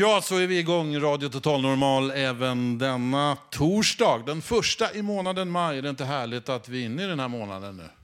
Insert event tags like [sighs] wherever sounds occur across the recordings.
Ja, så är vi igång, Radio Total Normal, även denna torsdag. Den första i månaden maj. Är det inte härligt att vi är inne i den här månaden nu?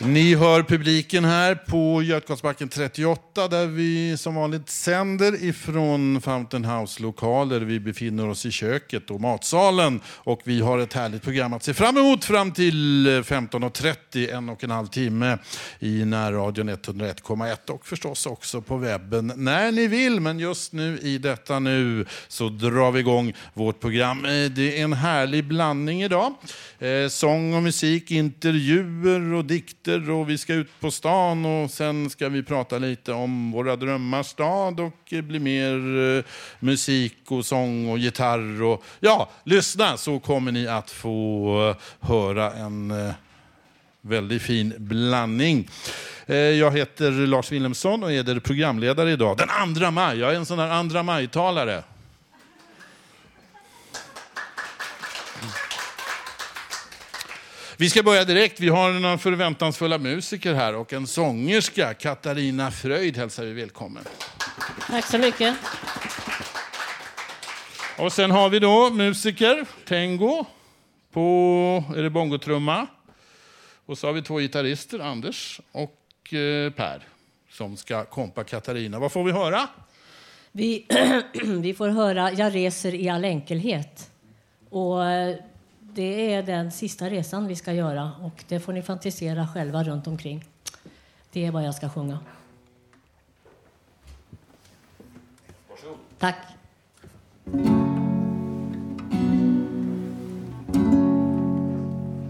Ni hör publiken här på Götgatsbacken 38 där vi som vanligt sänder ifrån Fountain House-lokaler. Vi befinner oss i köket och matsalen och vi har ett härligt program att se fram emot fram till 15.30, en och en halv timme i närradion 101,1 och förstås också på webben när ni vill. Men just nu i detta nu så drar vi igång vårt program. Det är en härlig blandning idag. Eh, sång och musik, intervjuer och dikter och vi ska ut på stan och sen ska vi prata lite om våra drömmars stad och eh, bli mer eh, musik och sång och gitarr. Och, ja, lyssna så kommer ni att få eh, höra en väldigt fin blandning. Jag heter Lars Wilhelmsson och är er programledare idag. Den 2 maj, jag är en sån där andra maj-talare. Vi ska börja direkt. Vi har några förväntansfulla musiker här och en sångerska, Katarina Fröjd, hälsar vi välkommen. Tack så mycket. Och sen har vi då musiker, Tengo på är det bongotrumma. Och så har vi två gitarrister, Anders och eh, Per, som ska kompa Katarina. Vad får vi höra? Vi, [clears throat] vi får höra Jag reser i all enkelhet. Och eh, det är den sista resan vi ska göra och det får ni fantisera själva runt omkring. Det är vad jag ska sjunga. Varsågod. Tack.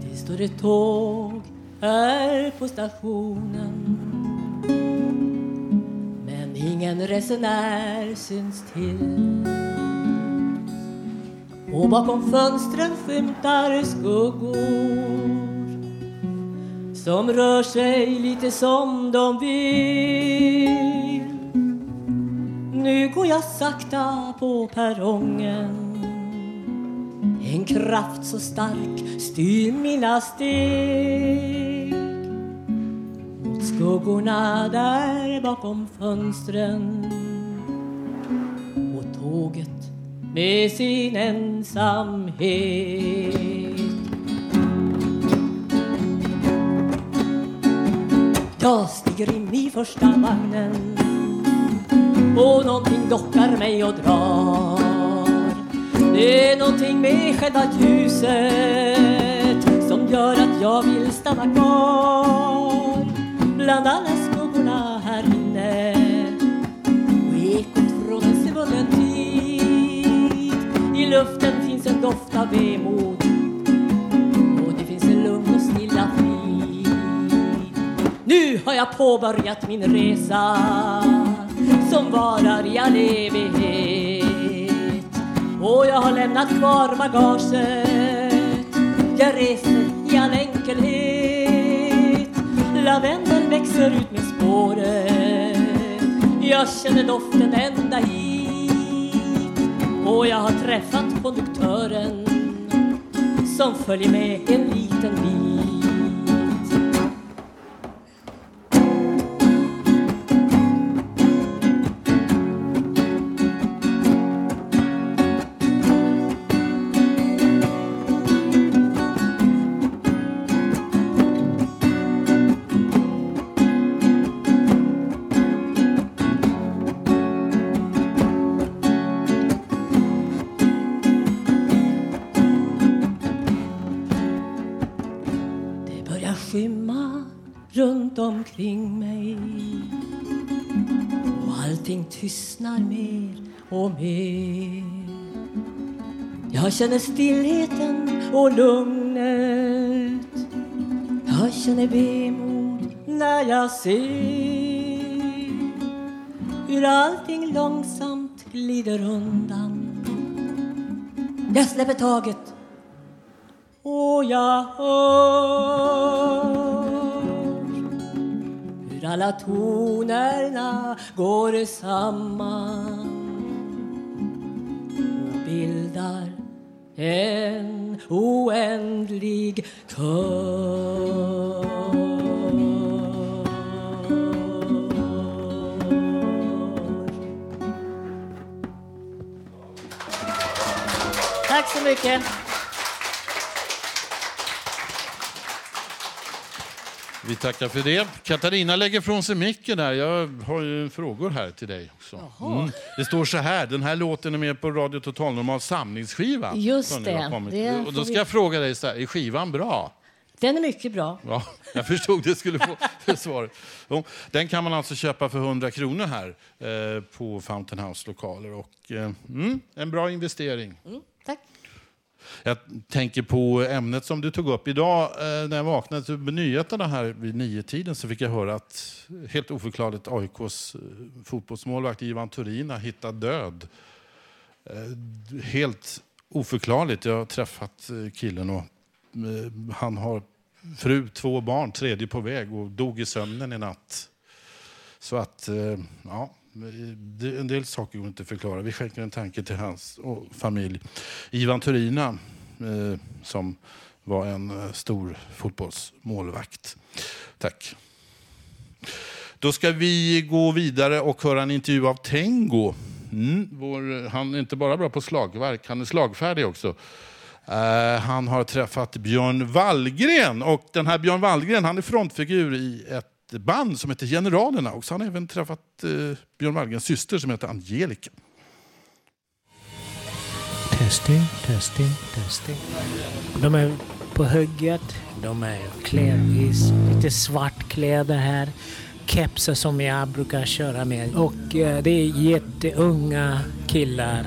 Det står ett tåg här på stationen men ingen resenär syns till och bakom fönstren skymtar skuggor som rör sig lite som de vill. Nu går jag sakta på perrongen. En kraft så stark styr mina steg. Mot skuggorna där bakom fönstren. Och tåget med sin ensamhet. Jag stiger in i första vagnen och någonting dockar mig och drar. Det är någonting med själva ljuset som gör att jag vill stanna kvar bland alla luften finns en doft av vemod och det finns en lugn och stilla frid. Nu har jag påbörjat min resa som varar i all evighet. Och jag har lämnat kvar bagaget. Jag reser i all enkelhet. Lavendel växer ut med spåret. Jag känner doften ända hit. Och jag har träffat konduktören Som följer med en liten bil. Tystnar mer och mer. Jag känner stillheten och lugnet. Jag känner vemod när jag ser hur allting långsamt glider undan. Jag släpper taget och jag hör alla tonerna går samman och bildar en oändlig kör. Tack så mycket. Vi tackar för det. Katarina lägger från sig micken där. Jag har ju frågor här till dig också. Mm. Det står så här, den här låten är med på Radio Total Normal samlingsskiva. Just det. Det Och då ska vi- jag fråga dig, så här, är skivan bra? Den är mycket bra. Ja, jag förstod det skulle få [laughs] svaret. Den kan man alltså köpa för 100 kronor här eh, på Fountain House lokaler. Och, eh, mm, en bra investering. Mm, tack. Jag tänker på ämnet som du tog upp. Idag eh, när jag vaknade till nyheterna här vid nio tiden så fick jag höra att helt oförklarligt AIKs eh, fotbollsmålvakt Ivan Turin har hittat död. Eh, helt oförklarligt. Jag har träffat eh, killen och eh, han har fru, två barn, tredje på väg och dog i sömnen i natt. Så att, eh, ja, en del saker går inte att förklara. Vi skänker en tanke till hans och familj. Ivan Turina, eh, som var en eh, stor fotbollsmålvakt. Tack. Då ska vi gå vidare och höra en intervju av Tengo. Mm, vår, han är inte bara bra på slagverk, han är slagfärdig också. Uh, han har träffat Björn Wallgren och den här Björn Wallgren han är frontfigur i ett band som heter Generalerna och så har han även träffat eh, Björn Wallgrens syster som heter Angelica. Testing, testing, testing. De är på hugget. De är klädvis, i lite svartkläder här. Kepsar som jag brukar köra med. Och eh, det är jätteunga killar.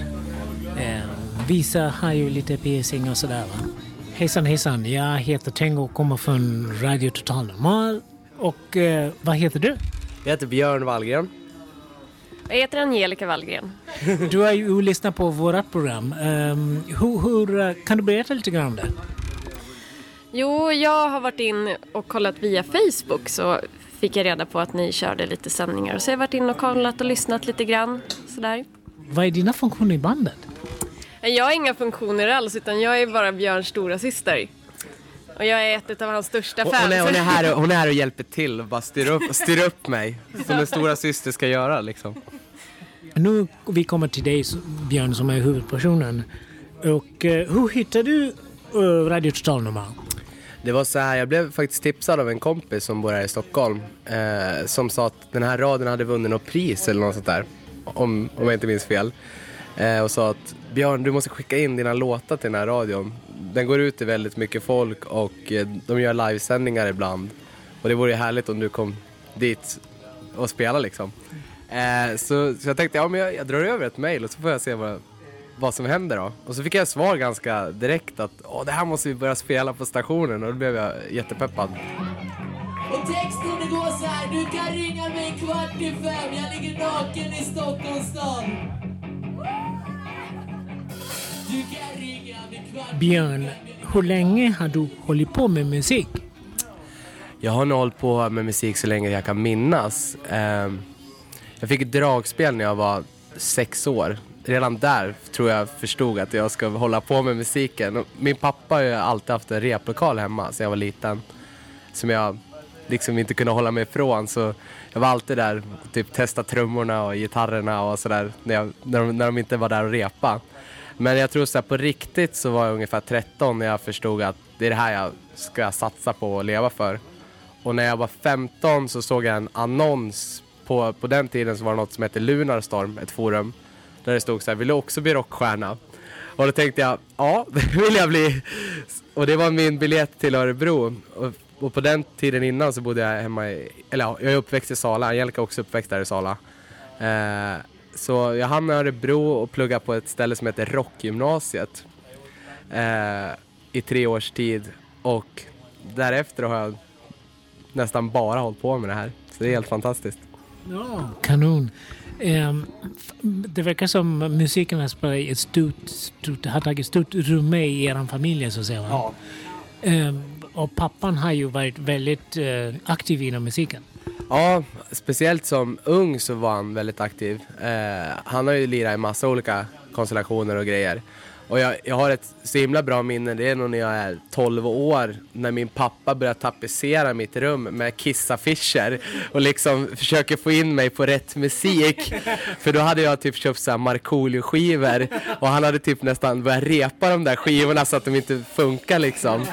Eh, vissa har ju lite piercing och sådär va. Hejsan hejsan, jag heter Tengo och kommer från Radio Total Normal. Och eh, vad heter du? Jag heter Björn Wallgren. Jag heter Angelica Wallgren. Du har ju lyssnat på vårt program. Um, hur, hur, eh, kan du berätta lite grann om det? Jo, jag har varit in och kollat via Facebook så fick jag reda på att ni körde lite sändningar. Så jag har varit in och kollat och lyssnat lite grann. Sådär. Vad är dina funktioner i bandet? Jag har inga funktioner alls utan jag är bara Björns stora syster. Och jag är ett av hans största fans. hon, är, hon, är här, och- hon är här och hjälper till och bara styr upp, styr upp mig. Som en stora syster ska göra liksom. Nu vi kommer till dig Björn som är huvudpersonen. Och eh, hur hittade du uh, Radio Total Normal? Det var så här, jag blev faktiskt tipsad av en kompis som bor här i Stockholm. Eh, som sa att den här radion hade vunnit något pris eller något sånt där. Om, om jag inte minns fel. Eh, och sa att Björn, du måste skicka in dina låtar till den här radion. Den går ut till väldigt mycket folk och eh, de gör livesändningar ibland. Och det vore ju härligt om du kom dit och spelade liksom. Eh, så, så jag tänkte, ja men jag, jag drar över ett mail och så får jag se vad, vad som händer då. Och så fick jag svar ganska direkt att Åh, det här måste vi börja spela på stationen och då blev jag jättepeppad. Och texten det går så här, du kan ringa mig kvart i fem, jag ligger naken i Stockholms stad. Björn, hur länge har du hållit på med musik? Jag har nog hållit på med musik så länge jag kan minnas. Ehm, jag fick ett dragspel när jag var sex år. Redan där tror jag förstod att jag ska hålla på med musiken. Min pappa har ju alltid haft en replokal hemma sedan jag var liten. Som jag liksom inte kunde hålla mig ifrån. Så jag var alltid där och typ testa trummorna och gitarrerna och sådär när, jag- när, de, när de inte var där och repa. Men jag tror så här, på riktigt så var jag ungefär 13 när jag förstod att det är det här jag ska satsa på och leva för. Och när jag var 15 så såg jag en annons. På, på den tiden så var det något som hette Lunarstorm, ett forum. Där det stod så här, vill du också bli rockstjärna? Och då tänkte jag, ja [laughs] det vill jag bli. Och det var min biljett till Örebro. Och och på den tiden innan så bodde jag hemma i, eller ja, jag är uppväxt i Sala, Angelica är också uppväxt där i Sala. Eh, så jag hamnade i Örebro och pluggade på ett ställe som heter Rockgymnasiet eh, i tre års tid och därefter har jag nästan bara hållit på med det här. Så det är helt fantastiskt. Ja, kanon. F- det verkar som musiken har spelat ett stort, stort, har tagit stort rum i er familj så att säga. va? Ehm, och pappan har ju varit väldigt eh, aktiv inom musiken. Ja, speciellt som ung så var han väldigt aktiv. Eh, han har ju lirat i massa olika konstellationer och grejer. Och jag, jag har ett så himla bra minne, det är nog när jag är 12 år, när min pappa börjar tapetsera mitt rum med kissaffischer och liksom försöker få in mig på rätt musik. För då hade jag typ köpt såhär Markoolio-skivor och han hade typ nästan börjat repa de där skivorna så att de inte funkar liksom.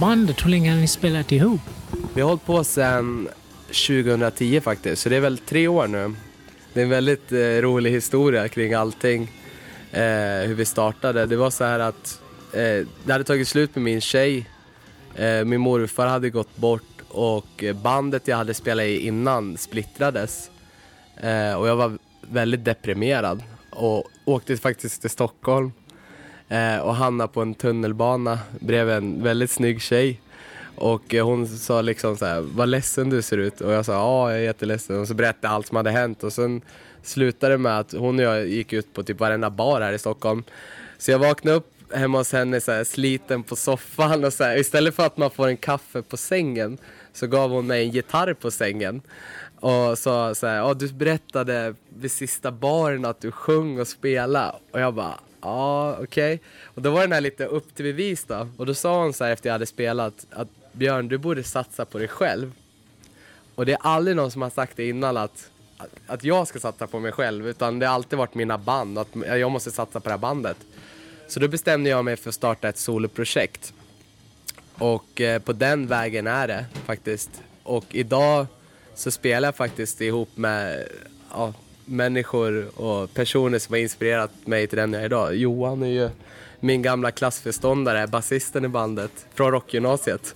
Bandet, hur länge har ni spelat ihop? Vi har hållit på sedan 2010 faktiskt, så det är väl tre år nu. Det är en väldigt eh, rolig historia kring allting, eh, hur vi startade. Det var så här att eh, det hade tagit slut med min tjej. Eh, min morfar hade gått bort och bandet jag hade spelat i innan splittrades. Eh, och jag var väldigt deprimerad och åkte faktiskt till Stockholm eh, och hamnade på en tunnelbana bredvid en väldigt snygg tjej. Och eh, hon sa liksom så här, vad ledsen du ser ut. Och jag sa, ja jag är jätteledsen. Och så berättade jag allt som hade hänt. Och sen slutade det med att hon och jag gick ut på typ varenda bar här i Stockholm. Så jag vaknade upp hemma hos henne så här, sliten på soffan och så här, istället för att man får en kaffe på sängen så gav hon mig en gitarr på sängen. Och sa så här, ja du berättade vid sista baren att du sjöng och spelade. Och jag bara, ja okej. Och då var den här lite upp till bevis då. Och då sa hon så här efter jag hade spelat att Björn du borde satsa på dig själv. Och det är aldrig någon som har sagt det innan att, att, att jag ska satsa på mig själv. Utan det har alltid varit mina band, att jag måste satsa på det här bandet. Så då bestämde jag mig för att starta ett soloprojekt. Och eh, på den vägen är det faktiskt. Och idag så spelar jag faktiskt ihop med ja, människor och personer som har inspirerat mig till den jag är idag. Johan är ju min gamla klassförståndare, basisten i bandet från rockgymnasiet.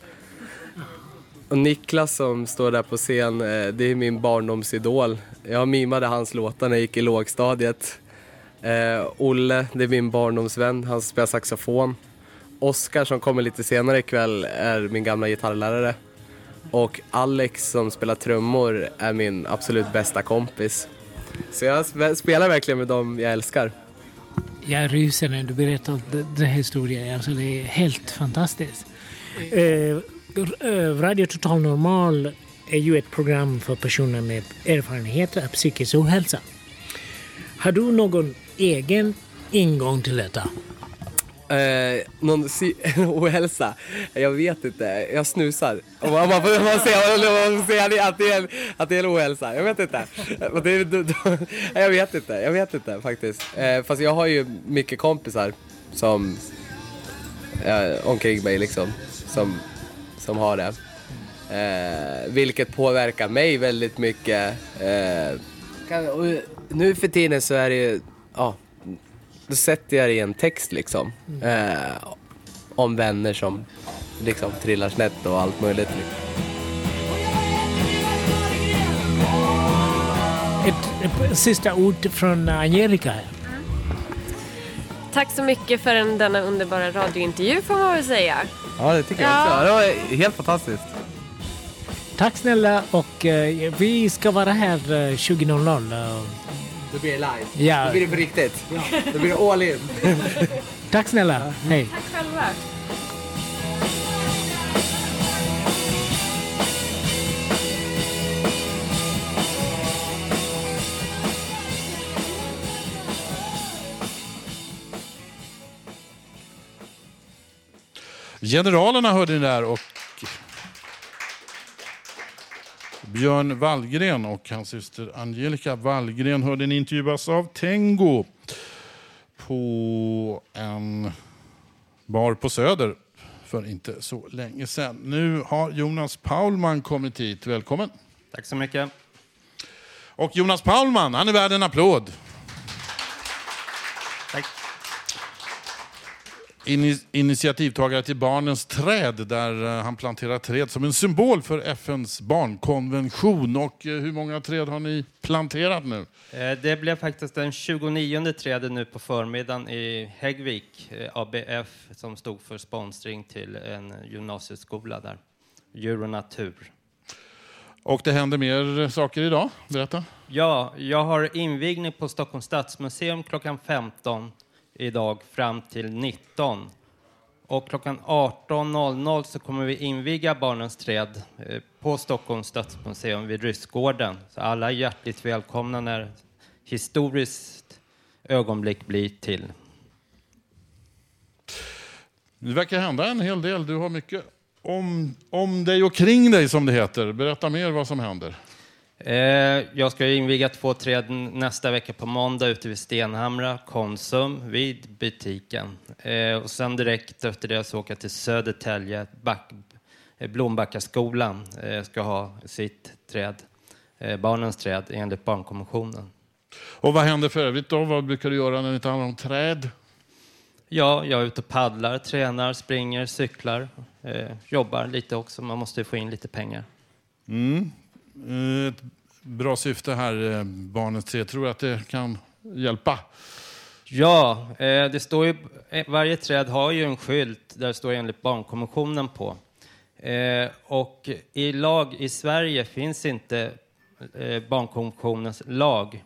Och Niklas som står där på scen, eh, det är min barndomsidol. Jag mimade hans låtar när jag gick i lågstadiet. Eh, Olle, det är min barndomsvän, han spelar saxofon. Oskar som kommer lite senare ikväll är min gamla gitarrlärare. Och Alex som spelar trummor är min absolut bästa kompis. Så jag spelar verkligen med dem jag älskar. Jag ryser när du berättar den här historien. Alltså, det är helt fantastiskt. Eh, eh, Radio Total Normal är ju ett program för personer med erfarenheter av psykisk ohälsa. Har du någon egen ingång till detta? Eh, någon si [laughs] ohälsa? Jag vet inte. Jag snusar. Om man, man får man säga, man får att, det är en, att det är en ohälsa. Jag vet inte. Det, är- då, då, [laughs] jag vet inte. Jag vet inte faktiskt. Eh, fast jag har ju mycket kompisar som eh, omkring mig liksom. Som, som har det. Eh, vilket påverkar mig väldigt mycket. Eh, kan, och nu för tiden så är det ju, ja, då sätter jag det i en text liksom. Eh, om vänner som liksom trillar snett och allt möjligt. Liksom. Ett, ett sista ord från Angelica. här. Tack så mycket för en, denna underbara radiointervju får man väl säga. Ja, det tycker jag Ja. också. Det var helt fantastiskt. Tack snälla och eh, vi ska vara här eh, 20.00. Då blir det live. Ja. Då blir det på riktigt. Då blir det all in. [laughs] Tack snälla. Hej. Tack själva. Generalerna hörde ni där och Björn Wallgren och hans syster Angelica Wallgren hörde ni intervjuas av Tengo på en bar på Söder för inte så länge sedan. Nu har Jonas Paulman kommit hit. Välkommen. Tack så mycket. Och Jonas Paulman, han är värd en applåd. Tack. Ini- initiativtagare till Barnens träd där eh, han planterar träd som en symbol för FNs barnkonvention. Och eh, hur många träd har ni planterat nu? Eh, Det blev faktiskt den 29 trädet nu på förmiddagen i Häggvik, ABF, som stod för sponsring till en gymnasieskola där. Djur och natur. Och det händer mer saker idag. Berätta. Ja, jag har invigning på Stockholms stadsmuseum klockan 15 idag fram till 19. Och klockan 18.00 så kommer vi inviga Barnens träd eh, på Stockholms stadsmuseum vid Ryssgården. Så alla är hjärtligt välkomna när historiskt ögonblick blir till. Det verkar hända en hel del. Du har mycket om, om dig och kring dig som det heter. Berätta mer vad som händer. Eh, jag ska inviga två träd nästa vecka på måndag ute vid Stenhamra, Konsum, vid butiken. Eh, och sen direkt efter det så åker jag till Södertälje, Back, eh, Blombackaskolan ska ha sitt träd, barnens träd enligt barnkonventionen. Och vad händer för övrigt då? Vad brukar du göra när det inte handlar om träd? Ja, jag är ute och paddlar, tränar, springer, cyklar, jobbar lite också. Man måste ju få in lite pengar. Mm. Eh, ett bra syfte här, Barnet Barnens träd. Tror du att det kan hjälpa? Ja, eh, det står ju, varje träd har ju en skylt där det står enligt barnkonventionen på. Och i lag i Sverige finns inte barnkonventionens lag.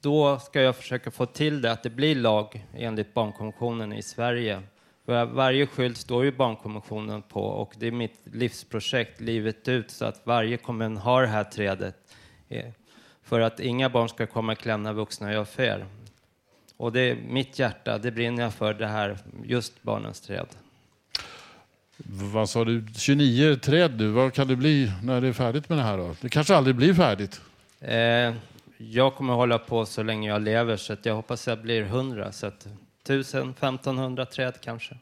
Då ska jag försöka få till det att det blir lag enligt barnkonventionen i Sverige. Var, varje skylt står ju barnkonventionen på och det är mitt livsprojekt livet ut så att varje kommun har det här trädet. Eh, för att inga barn ska komma i kläm när vuxna gör fel. Och det är mitt hjärta, det brinner jag för, det här, just barnens träd. Vad sa du? 29 träd du. Vad kan det bli när det är färdigt med det här då? Det kanske aldrig blir färdigt. Eh, jag kommer hålla på så länge jag lever så att jag hoppas jag blir 100. Så att 1000, 1500 träd kanske.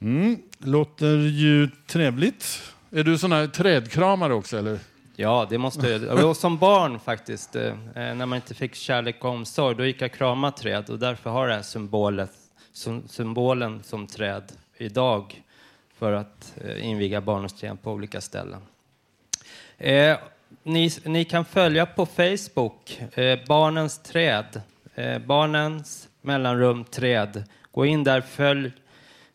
Mm. Låter ju trevligt. Är du sån här trädkramare också eller? Ja, det måste jag. Och som barn faktiskt, eh, när man inte fick kärlek och omsorg, då gick jag krama träd och därför har symbolet, som, symbolen som träd idag för att eh, inviga barnens träd på olika ställen. Eh, ni, ni kan följa på Facebook, eh, Barnens träd, eh, Barnens mellanrum träd. Gå in där, följ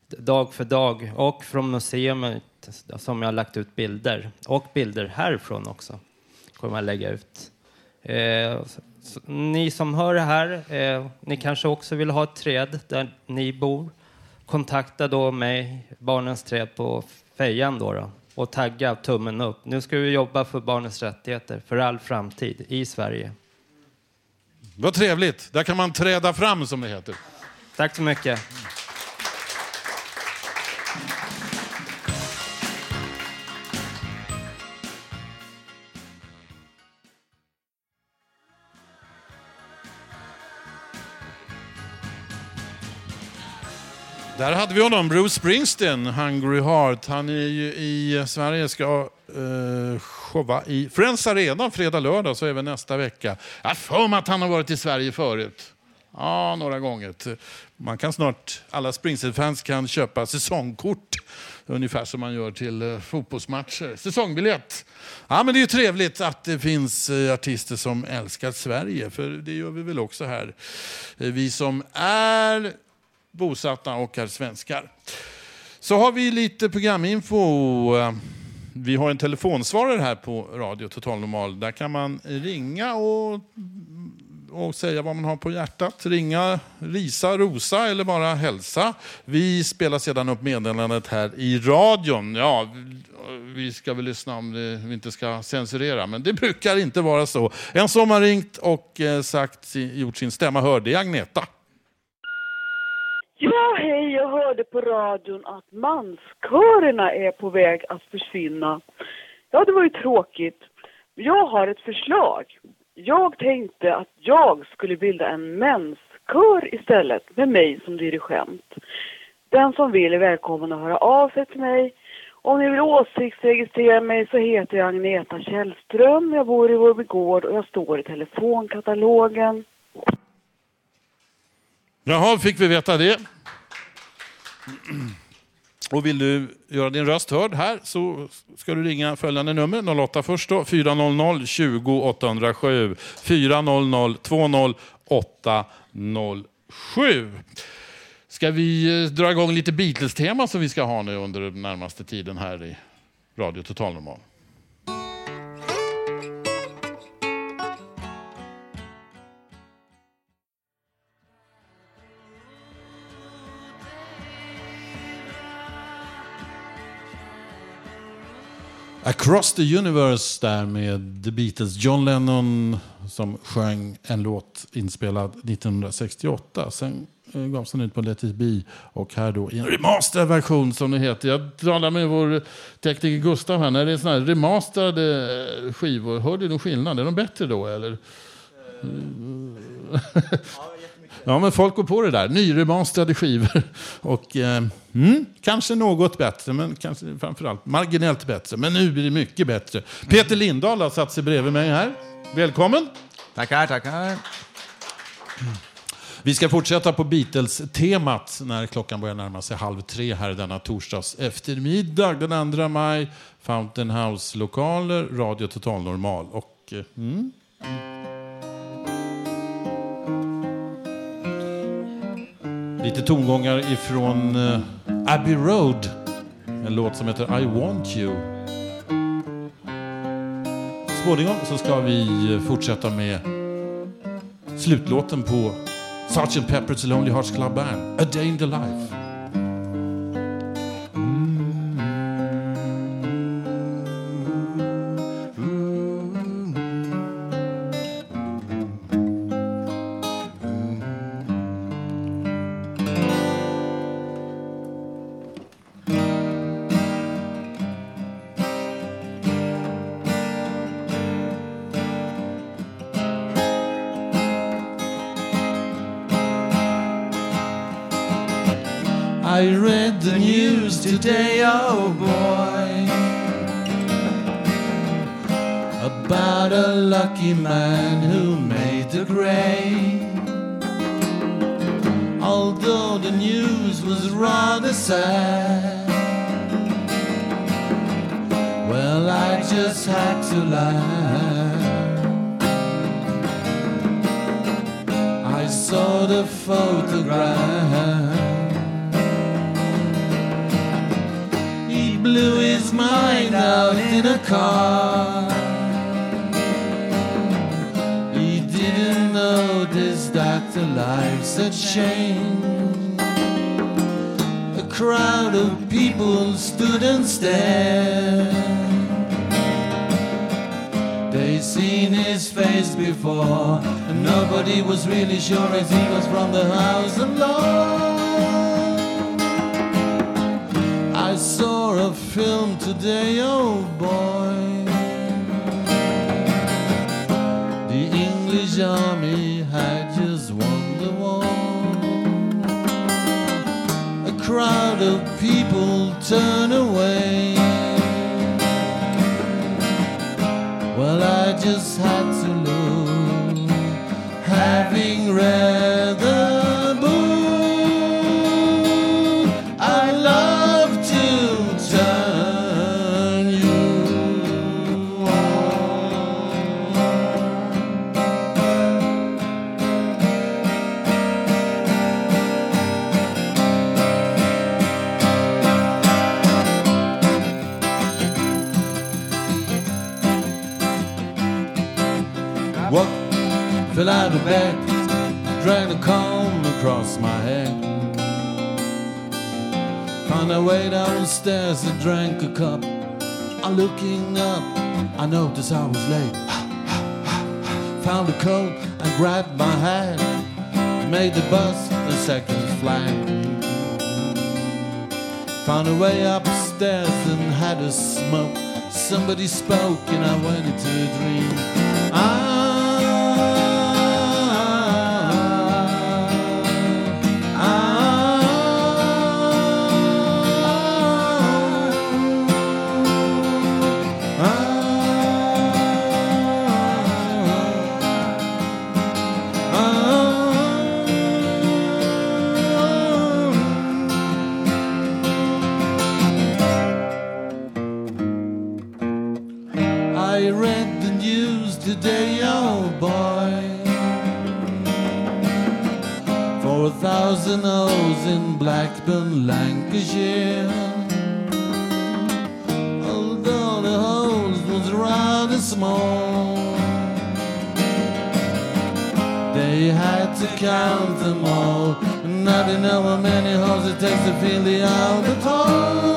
dag för dag och från museet alltså, som jag har lagt ut bilder och bilder härifrån också kommer jag lägga ut. Eh, så, ni som hör det här, eh, ni kanske också vill ha ett träd där ni bor. Kontakta då mig, Barnens träd på fejan då, då och tagga tummen upp. Nu ska vi jobba för barnens rättigheter för all framtid i Sverige. Vad trevligt. Där kan man träda fram som det heter. Tack så mycket. Där hade vi honom, Bruce Springsteen, Hungry Heart. Han är ju i Sverige, ska uh, showa i Friends Arena fredag, lördag, så även nästa vecka. Jag har för mig att han har varit i Sverige förut. Ja, några gånger. Man kan snart, alla Springsteen-fans kan köpa säsongkort, ungefär som man gör till eh, fotbollsmatcher. Säsongbiljett. Ja, men det är ju trevligt att det finns eh, artister som älskar Sverige, för det gör vi väl också här. Eh, vi som är bosatta och är svenskar. Så har vi lite programinfo. Vi har en telefonsvarare här på Radio Total Normal. Där kan man ringa och, och säga vad man har på hjärtat. Ringa, risa, rosa eller bara hälsa. Vi spelar sedan upp meddelandet här i radion. Ja, vi ska väl lyssna om det, vi inte ska censurera, men det brukar inte vara så. En som har ringt och eh, sagt, gjort sin stämma hörd, det är Agneta. Ja, hörde på radion att manskörerna är på väg att försvinna. Ja, det var ju tråkigt. Jag har ett förslag. Jag tänkte att jag skulle bilda en menskör istället, med mig som dirigent. Den som vill är välkommen att höra av sig till mig. Om ni vill åsiktsregistrera mig så heter jag Agneta Källström. Jag bor i Vårby gård och jag står i telefonkatalogen. Jaha, fick vi veta det. Och vill du göra din röst hörd här så ska du ringa följande nummer, 08 först då, 400 20 807. 400 20 807. Ska vi eh, dra igång lite Beatles-tema som vi ska ha nu under den närmaste tiden här i Radio Total Normal? Across the Universe där med The Beatles. John Lennon som sjöng en låt inspelad 1968. Sen eh, gavs den ut på Let It Be och här då i en remasterad version som det heter. Jag talade med vår tekniker Gustav här. När det är sådana här remasterade skivor, hör du någon skillnad? Är de bättre då eller? [laughs] Ja, men folk går på det där. Nyremasterade skivor. [laughs] Och, eh, mm, kanske något bättre, men kanske framförallt marginellt bättre. Men nu blir det mycket bättre. Peter Lindahl har satt sig bredvid mig här. Välkommen! Tackar, tackar. Vi ska fortsätta på Beatles-temat när klockan börjar närma sig halv tre här denna torsdags eftermiddag den 2 maj. Fountain House-lokaler, Radio Total Normal. Och, eh, mm. Lite tongångar ifrån eh, Abbey Road. En låt som heter I want you. Småningom så ska vi eh, fortsätta med slutlåten på Sgt. Pepper's Lonely Hearts Club Band. A Day in the Life. Sure as he was from the house alone. I saw a film today, oh boy. The English army had just won the war. A crowd of people turn away. Well, I just had to Red. Found a way downstairs, I drank a cup. I'm looking up, I noticed I was late. [sighs] Found a coat and grabbed my hat. Made the bus a second flight. Found a way upstairs and had a smoke. Somebody spoke and I went into a dream. Ah, Blackburn, Lancashire. Although the holes was rather small, they had to count them all. Now they know how many holes it takes to fill the Hall. I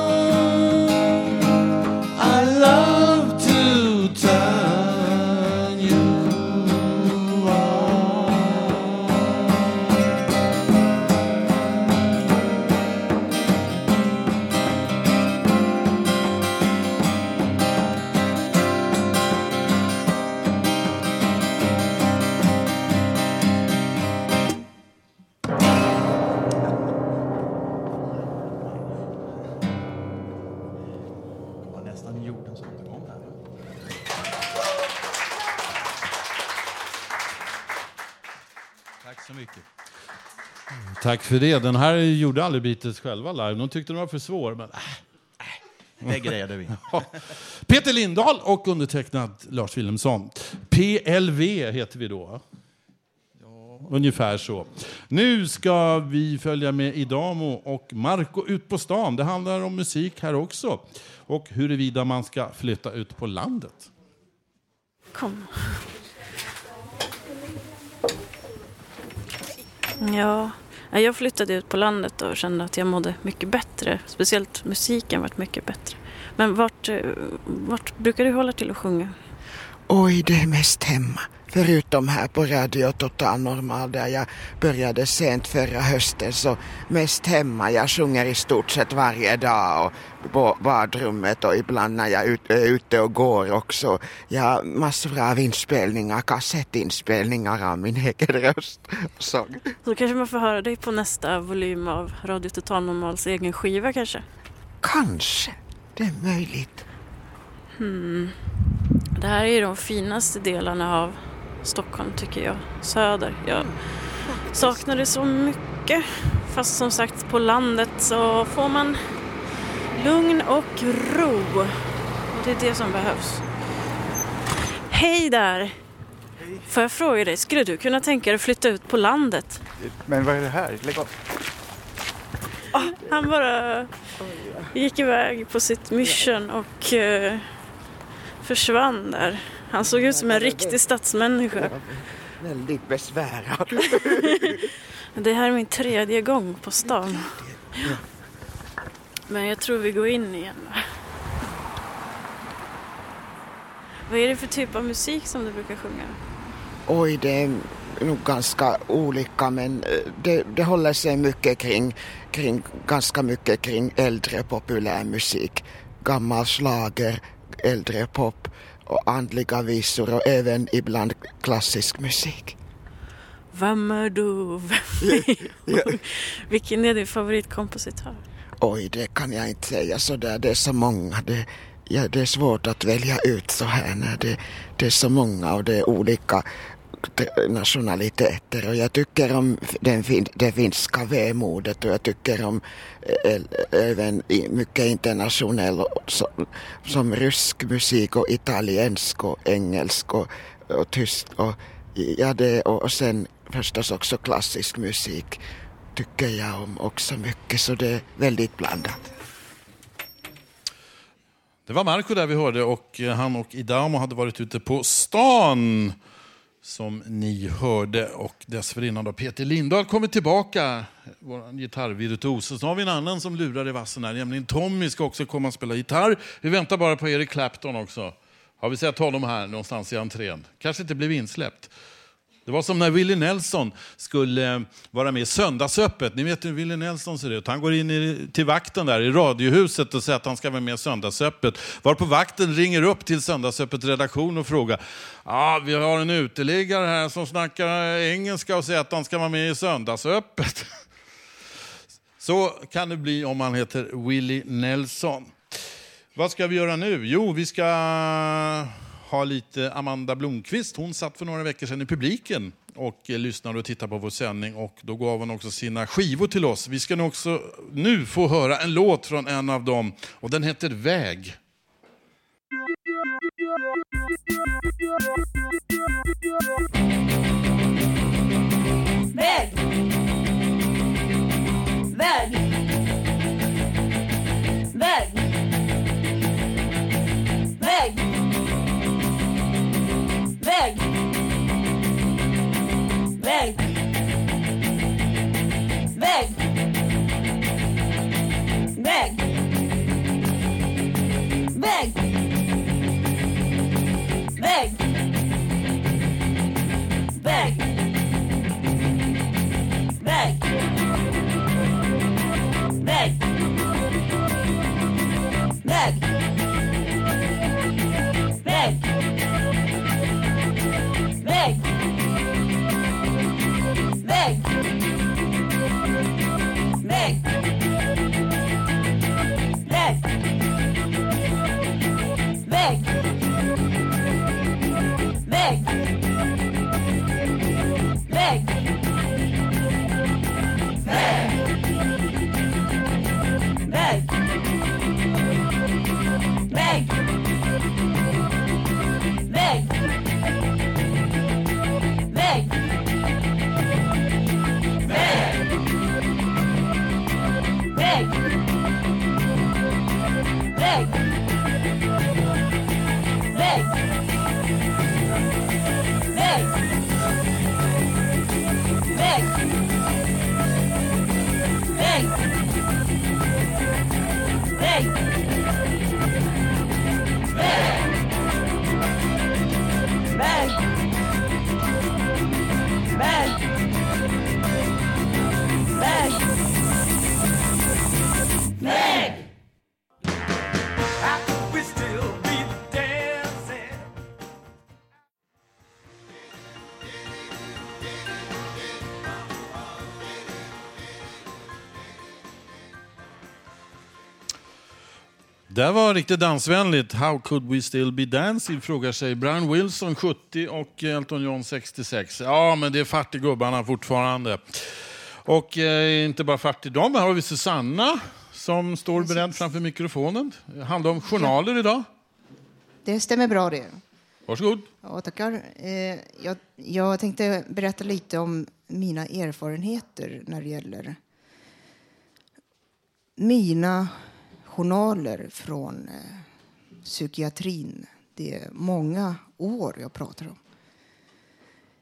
Tack för det. Den här gjorde aldrig Beatles själva live. De tyckte den var för svår. Men, äh. Det grejade vi. [laughs] Ja. Peter Lindahl och undertecknad Lars Wilhelmsson. PLV heter vi då. Ungefär så. Nu ska vi följa med Idamo och Marco ut på stan. Det handlar om musik här också. Och huruvida man ska flytta ut på landet. Kom. Ja, jag flyttade ut på landet och kände att jag mådde mycket bättre. Speciellt musiken vart mycket bättre. Men vart, eh, vart brukar du hålla till att sjunga? Oj, det är mest hemma. Förutom här på Radio Total Normal där jag började sent förra hösten så mest hemma. Jag sjunger i stort sett varje dag och på badrummet och ibland när jag ut- är ute och går också. Jag har massor av inspelningar, kassettinspelningar av min egen röst och sång. Så kanske man får höra dig på nästa volym av Radio Total Normals egen skiva kanske? Kanske, det är möjligt. Hmm. Det här är ju de finaste delarna av Stockholm tycker jag. Söder. Jag saknar det så mycket. Fast som sagt på landet så får man lugn och ro. Och det är det som behövs. Hej där! Får jag fråga dig, skulle du kunna tänka dig att flytta ut på landet? Men vad är det här? Lägg av. Ah, han bara gick iväg på sitt mission och eh, försvann där. Han såg ut som en riktig stadsmänniska. Väldigt besvärad. [laughs] Det här är min tredje gång på stan. Men jag tror vi går in igen. va? Vad är det för typ av musik som du brukar sjunga? Oj, det är nog ganska olika men eh, det, det håller sig mycket kring, kring, ganska mycket kring äldre populärmusik. Gammal slager, äldre pop och andliga visor och även ibland klassisk musik. Vem är du? Vem är jag? Vilken är din favoritkompositör? Oj, det kan jag inte säga så där. Det är så många. Det, ja, det är svårt att välja ut så här när det, det är så många och det är olika nationaliteter. Och jag tycker om den, fin- det finska vemodet och jag tycker om eh, eh, även mycket internationell som, som rysk musik och italiensk och engelsk och, och tysk. Och, ja, det, och, och sen förstås också klassisk musik tycker jag om också mycket så det är väldigt blandat. Det var Marco där vi hörde och eh, han och Idamo hade varit ute på stan som ni hörde och dessförinnan har Peter Lindahl kommit tillbaka, vår gitarrvirtuos. Och så har vi en annan som lurar i vassen här, nämligen Tommy ska också komma och spela gitarr. Vi väntar bara på Eric Clapton också. Har vi sett honom här någonstans i entrén? Kanske inte blev insläppt. Det var som när Willie Nelson skulle eh, vara med i Söndagsöppet. Ni vet hur Willie Nelson ser ut. Han går in i, till vakten där i Radiohuset och säger att han ska vara med i Söndagsöppet. Varpå vakten ringer upp till Söndagsöppet redaktion och frågar. Ja, vi har en uteliggare här som snackar engelska och säger att han ska vara med i Söndagsöppet. [laughs] Så kan det bli om man heter Willie Nelson. Vad ska vi göra nu? Jo, vi ska ha lite Amanda Blomqvist. Hon satt för några veckor sedan i publiken och eh, lyssnade och tittade på vår sändning och då gav hon också sina skivor till oss. Vi ska nu också nu få höra en låt från en av dem och den heter Väg. Väg! Meg. Meg. Meg. Meg. Meg. Meg. Meg. Meg. Meg. Det var riktigt dansvänligt. How could we still be dancing? frågar sig Brian Wilson 70 och Elton John 66. Ja, men det är fart i gubbarna fortfarande. Och eh, inte bara dem, här har vi Susanna som står beredd framför mikrofonen. Det handlar om journaler idag. Det stämmer bra det. Varsågod. Ja, tackar. Eh, jag, jag tänkte berätta lite om mina erfarenheter när det gäller mina journaler från eh, psykiatrin. Det är många år jag pratar om.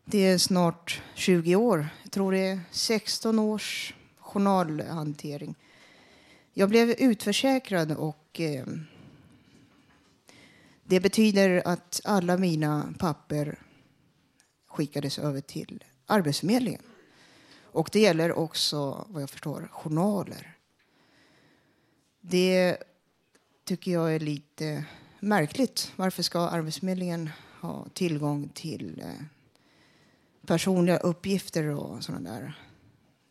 Det är snart 20 år. Jag tror det är 16 års journalhantering. Jag blev utförsäkrad och eh, det betyder att alla mina papper skickades över till Arbetsförmedlingen. Och det gäller också, vad jag förstår, journaler. Det tycker jag är lite märkligt. Varför ska Arbetsförmedlingen ha tillgång till eh, personliga uppgifter och sådana där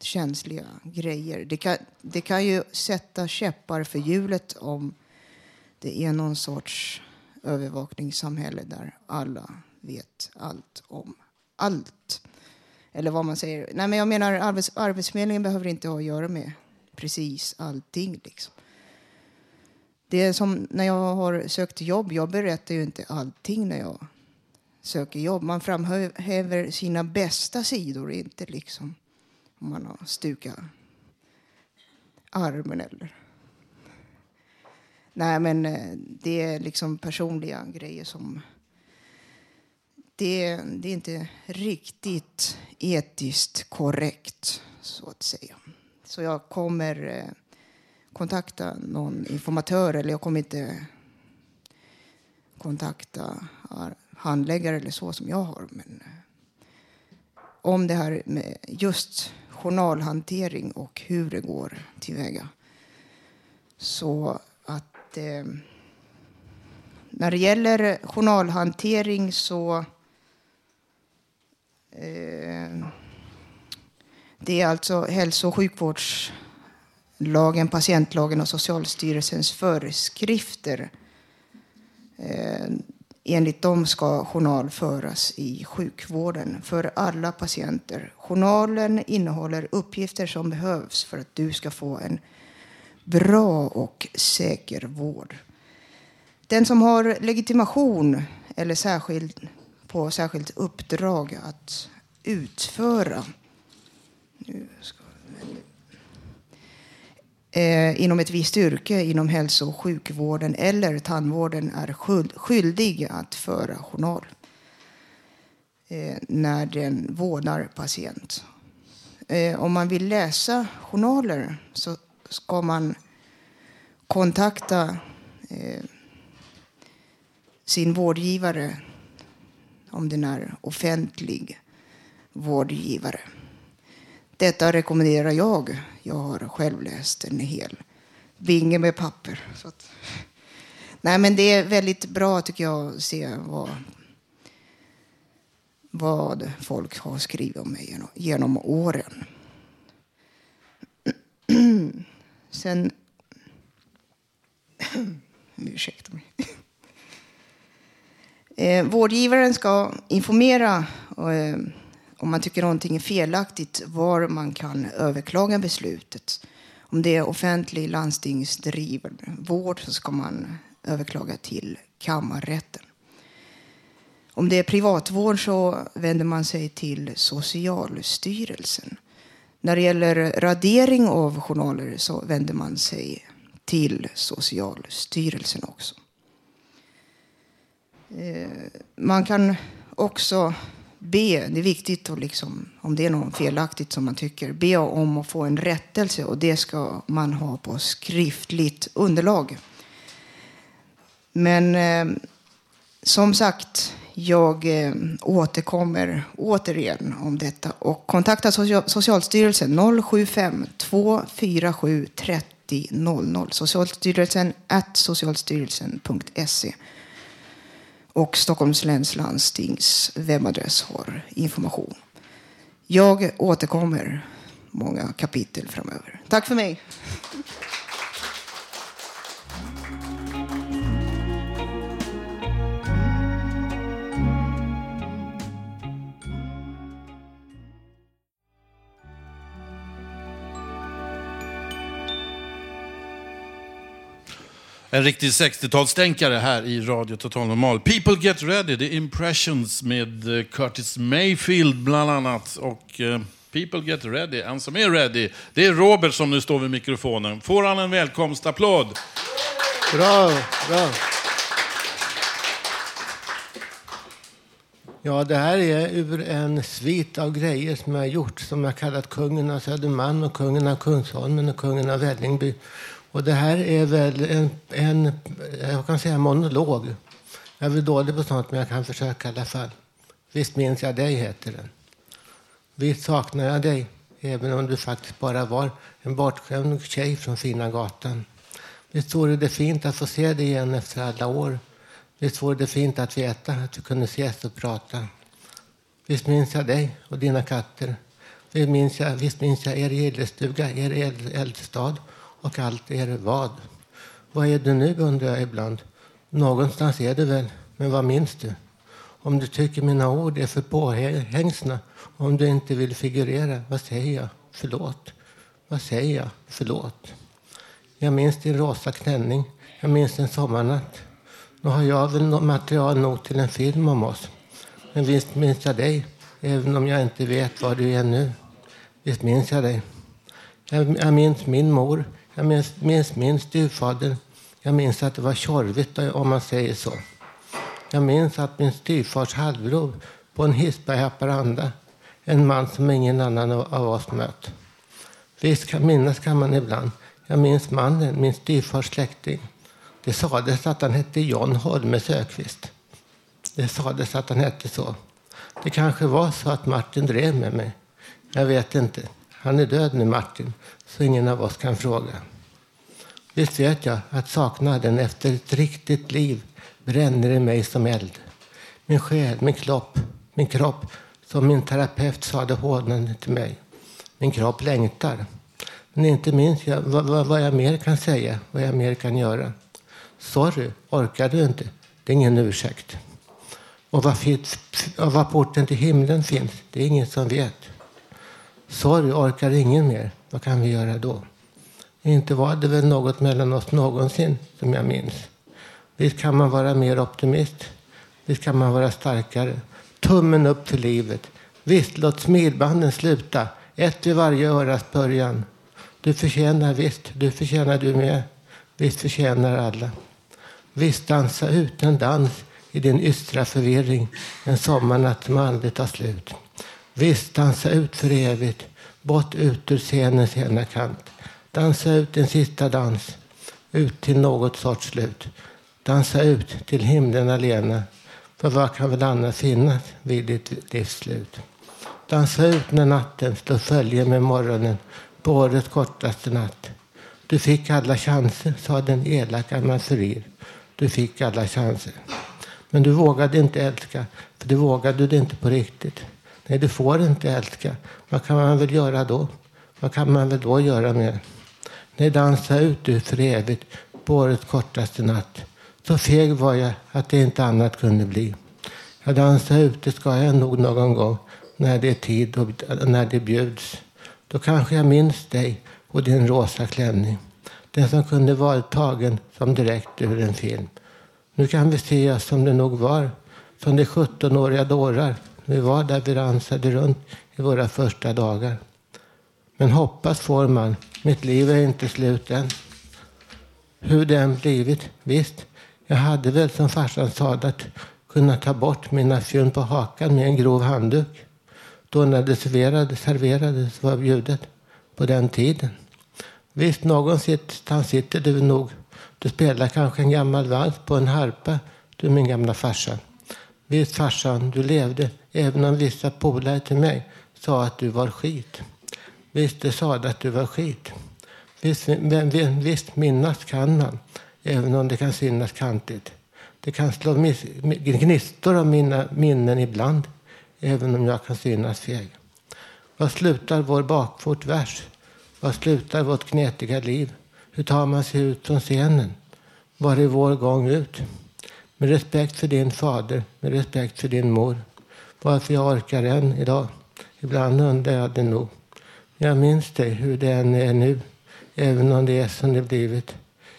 känsliga grejer? Det kan, det kan ju sätta käppar för hjulet om det är någon sorts övervakningssamhälle där alla vet allt om allt. Eller vad man säger. Nej, men jag menar, arbets, Arbetsförmedlingen behöver inte ha att göra med precis allting. Liksom. Det är som när jag har sökt jobb. Jag berättar ju inte allting när jag söker jobb. Man framhäver sina bästa sidor, inte liksom om man har stukat armen eller... Nej, men eh, det är liksom personliga grejer som... Det, det är inte riktigt etiskt korrekt, så att säga. Så jag kommer eh, kontakta någon informatör, eller jag kommer inte kontakta handläggare eller så som jag har. Men eh, om det här med just journalhantering och hur det går tillväga. Så att eh, när det gäller journalhantering så eh, det är alltså hälso och sjukvårds lagen, patientlagen och Socialstyrelsens föreskrifter. Eh, enligt dem ska journal föras i sjukvården för alla patienter. Journalen innehåller uppgifter som behövs för att du ska få en bra och säker vård. Den som har legitimation eller särskild, på särskilt uppdrag att utföra nu ska eh, inom ett visst yrke inom hälso och sjukvården eller tandvården är skyldig att föra journal eh, när den vårdar patient. Eh, om man vill läsa journaler så ska man kontakta eh, sin vårdgivare om den är offentlig vårdgivare. Detta rekommenderar jag. Jag har själv läst en hel binge med papper. Så att... Nej, men det är väldigt bra tycker jag att se vad, vad folk har skrivit om mig genom, genom åren. [clears throat] Sen... [clears throat] Ursäkta [laughs] Eh, vårdgivaren ska informera eh, om man tycker någonting är felaktigt var man kan överklaga beslutet. Om det är offentlig landstingsdriven vård så ska man överklaga till kammarrätten. Om det är privatvård så vänder man sig till Socialstyrelsen. När det gäller radering av journaler så vänder man sig till Socialstyrelsen också. Eh, man kan också be, det är viktigt att liksom, om det är något felaktigt som man tycker, be om att få en rättelse och det ska man ha på skriftligt underlag. Men eh, som sagt, jag eh, återkommer återigen om detta och kontakta Social- Socialstyrelsen 075 247 30 00. Socialstyrelsen at socialstyrelsen.se. Och Stockholms läns landstings webbadress har information. Jag återkommer många kapitel framöver. Tack för mig. En riktig 60-talstänkare här i Radio Total Normal. People Get Ready, The Impressions med eh, Curtis Mayfield bland annat. Och eh, People Get Ready, en som är ready, det är Robert som nu står vid mikrofonen. Får han en välkomstapplåd? Bra, bra. Ja, det här är ur en svit av grejer som jag har gjort som jag kallat Kungen av Södermalm och Kungen av Kungsholmen och Kungen av Vällingby. Och det här är väl en, en jag kan säga monolog. Jag är väl dålig på sånt, men jag kan försöka i alla fall. Visst minns jag dig, heter den. Visst saknar jag dig, även om du faktiskt bara var en bortskämd tjej från fina gatan. Visst vore det fint att få se dig igen efter alla år. Visst vore det fint att veta att vi kunde ses och prata. Visst minns jag dig och dina katter. Visst minns jag, visst minns jag er gillestuga, er eld- eldstad och allt är vad. Vad är du nu undrar jag ibland. Någonstans är du väl, men vad minns du? Om du tycker mina ord är för påhängsna, om du inte vill figurera, vad säger jag? Förlåt. Vad säger jag? Förlåt. Jag minns din rosa klänning. Jag minns en sommarnatt. Nu har jag väl material nog till en film om oss. Men visst minns jag dig, även om jag inte vet var du är nu. Visst minns jag dig. Jag, jag minns min mor. Jag minns, minns min styvfader. Jag minns att det var tjorvigt, eh, om man säger så. Jag minns att min styvfars halvbror på en hispa i Haparanda, en man som ingen annan av av oss mött. Visst kan minnas kan man ibland. Jag minns mannen, min styvfars släkting. Det sades att han hette John Holme Sökvist. Det sades att han hette så. Det kanske var så att Martin drev med mig. Jag vet inte. Han är död nu, Martin, så ingen av oss kan fråga. Visst vet jag att saknaden efter ett riktigt liv bränner i mig som eld. Min själ, min kropp, min kropp, som min terapeut sade hånande till mig. Min kropp längtar. Men inte minns jag vad, vad, vad jag mer kan säga, vad jag mer kan göra. Sorry, orkar du inte? Det är ingen ursäkt. Och var, finns, och var porten till himlen finns, det är ingen som vet. Sorry, orkar ingen mer? Vad kan vi göra då? Inte var det väl något mellan oss någonsin, som jag minns. Visst kan man vara mer optimist. Visst kan man vara starkare. Tummen upp till livet. Visst, låt smilbanden sluta. Ett vid varje öras början. Du förtjänar visst, du förtjänar du med. Visst förtjänar alla. Visst dansa ut en dans i din ystra förvirring en sommarnatt som aldrig tar slut. Visst dansa ut för evigt, bort ut ur scenens ena kant. Dansa ut en sista dans, ut till något sorts slut. Dansa ut till himlen alena, för vad kan väl annars finnas vid ditt livs slut? Dansa ut när natten slår följe med morgonen på årets kortaste natt. Du fick alla chanser, sa den elaka Mansurir. Du fick alla chanser. Men du vågade inte älska, för det vågade du inte på riktigt. Nej, du får inte älska. Vad kan man väl göra då? Vad kan man väl då göra mer? Nej, dansa ut du för evigt på årets kortaste natt. Så feg var jag att det inte annat kunde bli. Jag dansar ute ska jag nog någon gång när det är tid och när det bjuds. Då kanske jag minns dig och din rosa klänning. Den som kunde varit tagen som direkt ur en film. Nu kan vi se oss som det nog var, som de 17-åriga dårar vi var där vi dansade runt i våra första dagar. Men hoppas får man, mitt liv är inte slut än. Hur det än blivit, visst, jag hade väl som farsan sa att kunna ta bort mina fjun på hakan med en grov handduk. Då när det serverades, serverades var bjudet på den tiden. Visst, någonstans sitter du nog. Du spelar kanske en gammal vals på en harpa, du min gamla farsa. Visst farsan, du levde, även om vissa polare till mig sa att du var skit. Visst, de sa att du var skit. Visst, men, visst minnas kan man, även om det kan synas kantigt. Det kan slå miss, gnistor av mina minnen ibland, även om jag kan synas feg. Var slutar vår bakfot vers? Var slutar vårt knetiga liv? Hur tar man sig ut från scenen? Var är vår gång ut? Med respekt för din fader, med respekt för din mor. Varför jag orkar än idag. Ibland undrar jag det nog. Jag minns dig hur det än är nu, även om det är som det blivit.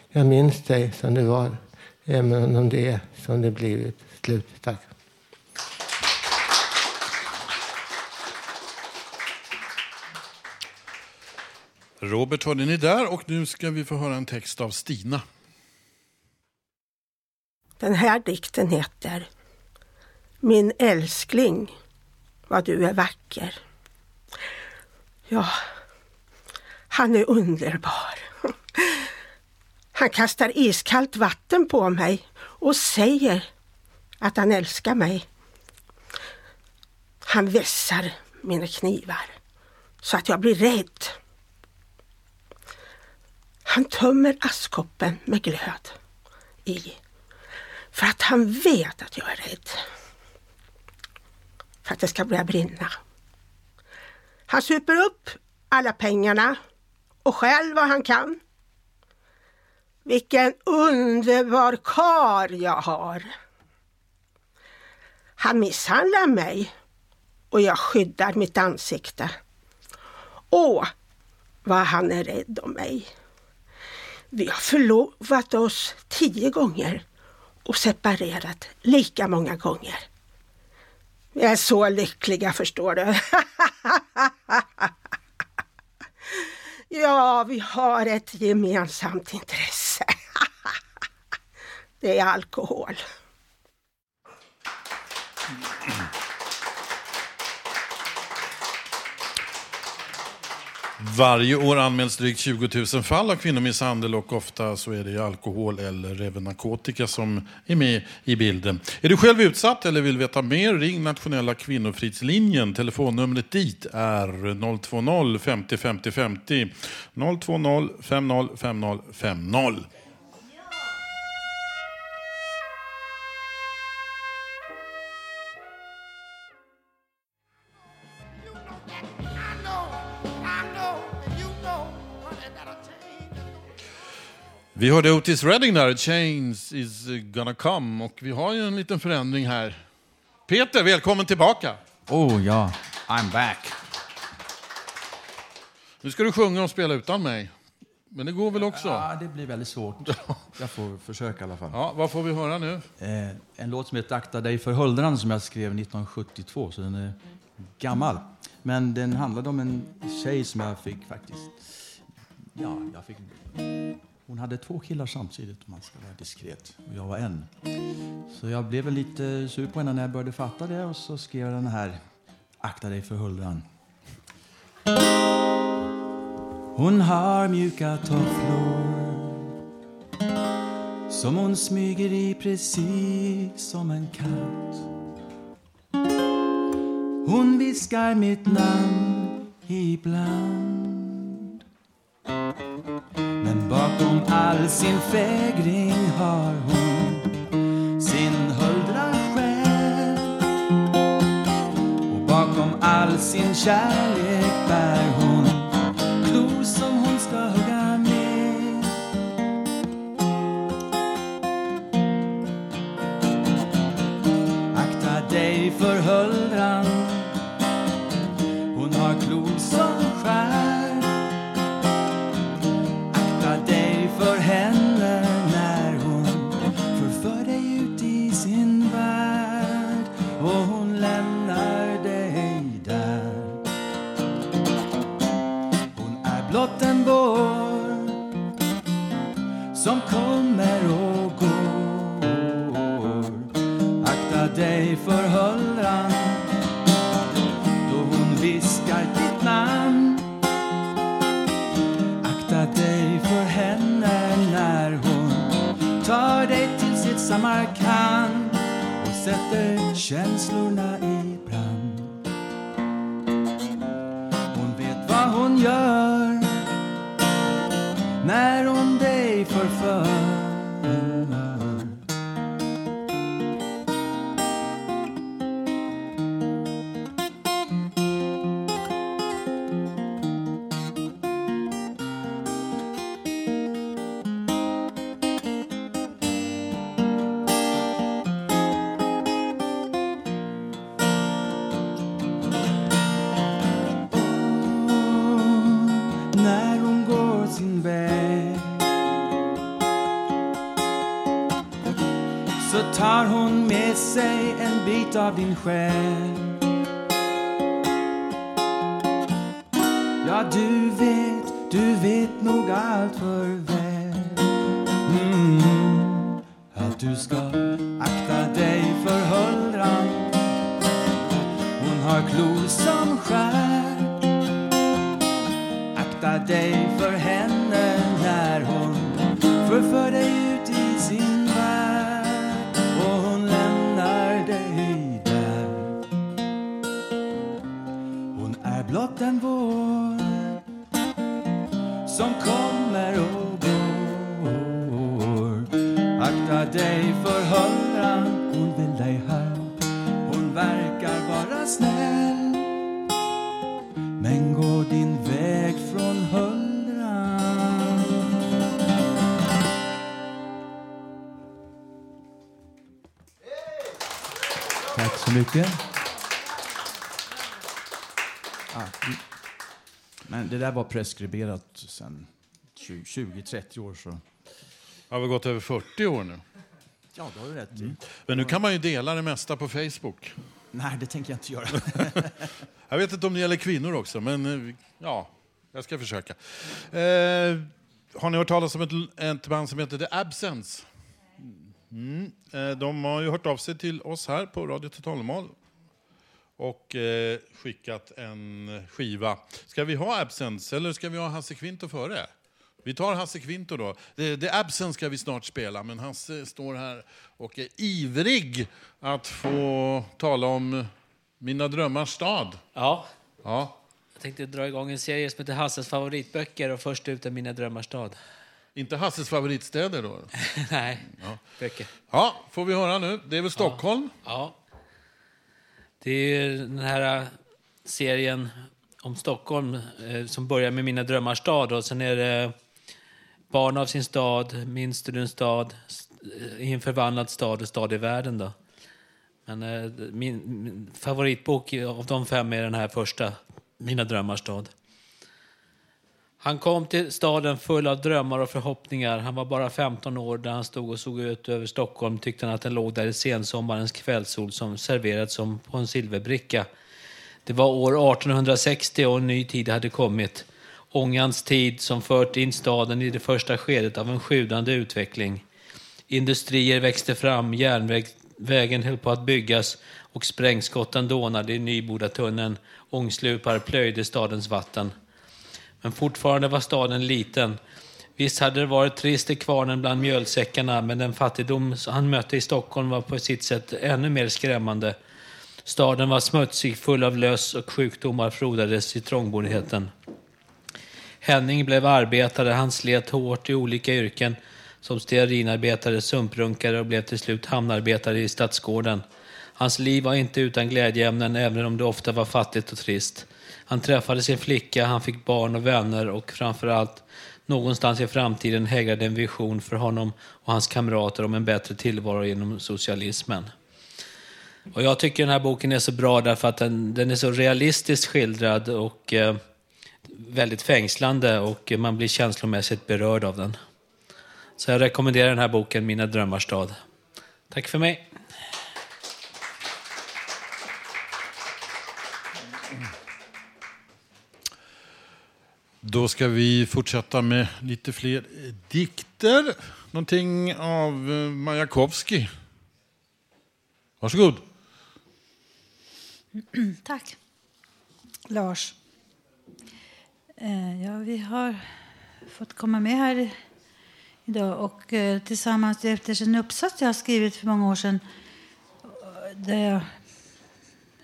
Jag minns dig som du var, även om det är som det blivit. Slut. Tack. Robert hörde ni där och nu ska vi få höra en text av Stina. Den här dikten heter min älskling, vad du är vacker. Ja, han är underbar. Han kastar iskallt vatten på mig och säger att han älskar mig. Han vässar mina knivar så att jag blir rädd. Han tömmer askkoppen med glöd i för att han vet att jag är rädd. För att det ska börja brinna. Han super upp alla pengarna och stjäl vad han kan. Vilken underbar kar jag har. Han misshandlar mig och jag skyddar mitt ansikte. Åh, vad han är rädd om mig. Vi har förlovat oss tio gånger och separerat lika många gånger. Vi är så lyckliga förstår du. [laughs] ja, vi har ett gemensamt intresse. [laughs] Det är alkohol. Mm. Varje år anmäls drygt 20 000 fall av kvinnomisshandel och ofta så är det alkohol eller även narkotika som är med i bilden. Är du själv utsatt eller vill veta mer, ring nationella kvinnofridslinjen. Telefonnumret dit är 020 50 50 50. 020 50 50 50. Vi hörde Otis Redding där, Chains is gonna come. Och vi har ju en liten förändring här. Peter, välkommen tillbaka. Oh ja, I'm back. Nu ska du sjunga och spela utan mig. Men det går väl också? Ja, det blir väldigt svårt. [laughs] Jag får försöka i alla fall. Ja, vad får vi höra nu? Eh, en låt som heter Akta dig för huldran som jag skrev 1972, så den är gammal. Men den handlade om en tjej som jag fick faktiskt... Ja, jag fick... Hon hade två killar samtidigt om man ska vara diskret. Och jag var en. Så jag blev väl lite sur på henne när jag började fatta det och så skrev jag den här Akta dig för huldran. Hon har mjuka tofflor som hon smyger i precis som en katt. Hon viskar mitt namn ibland bakom all sin fägring har hon sin huldra själ. Och bakom all sin kärlek sätter känslor tar hon med sig en bit av din själ. Där var preskriberat sen 20-30 år. Så. Har väl gått över 40 år nu. Ja, det har du rätt i. Men nu kan man ju dela det mesta på Facebook. Nej, det tänker jag inte göra. [laughs] Jag vet inte om det gäller kvinnor också, men eh, ja, jag ska försöka. Eh, har ni hört talas om ett, ett band som heter The Absence? Mm. Eh, de har ju hört av sig till oss här på Radio Totalnormal och eh, skickat en skiva. Ska vi ha Absence eller ska vi ha Hasse Kvinto före? Vi tar Hasse Kvinto då. The, The Absence ska vi snart spela, men Hasse står här och är ivrig att få tala om Mina drömmars stad. Ja. Ja. Jag tänkte dra igång en serie som heter Hasses favoritböcker och först ut är Mina drömmars stad. Inte Hasses favoritstäder då? [laughs] Nej, Ja. böcker. Ja, får vi höra nu. Det är väl Stockholm? Ja. Det är den här äh, serien om Stockholm äh, som börjar med Mina drömmars stad och sen är det Barn av sin stad, Minns du din stad, äh, i en förvandlad stad och Stad i världen. Då. Men min, min favoritbok av de fem är den här första, Mina drömmars stad. Han kom till staden full av drömmar och förhoppningar. Han var bara 15 år. Där han stod och såg ut över Stockholm tyckte han att den låg där i sensommarens kvällssol som serverats som på en silverbricka. Det var år 1860 och en ny tid hade kommit. Ångans tid som fört in staden i det första skedet av en sjudande utveckling. Industrier växte fram, järnvägen höll på att byggas och sprängskotten dånade i Nybodatunneln. Ångslupar plöjde stadens vatten. Men fortfarande var staden liten. Visst hade det varit trist i kvarnen bland mjölsäckarna, men den fattigdom han mötte i Stockholm var på sitt sätt ännu mer skrämmande. Staden var smutsig, full av löss och sjukdomar frodades i trångboddheten. Henning blev arbetare, han slet hårt i olika yrken som stearinarbetare, sumprunkare och blev till slut hamnarbetare i Stadsgården. Hans liv var inte utan glädjeämnen, även om det ofta var fattigt och trist. Han träffade sin flicka, han fick barn och vänner och framförallt någonstans i framtiden hägrade en vision för honom och hans kamrater om en bättre tillvaro genom socialismen. Och jag tycker den här boken är så bra därför att den, den är så realistiskt skildrad och eh, väldigt fängslande och man blir känslomässigt berörd av den. Så jag rekommenderar den här boken, Mina drömmars stad. Tack för mig. Då ska vi fortsätta med lite fler dikter. Någonting av eh, Majakovskij. Varsågod. [clears throat] Tack. Lars. Eh, ja, vi har fått komma med här i- idag och eh, tillsammans efter en uppsats jag har skrivit för många år sedan där jag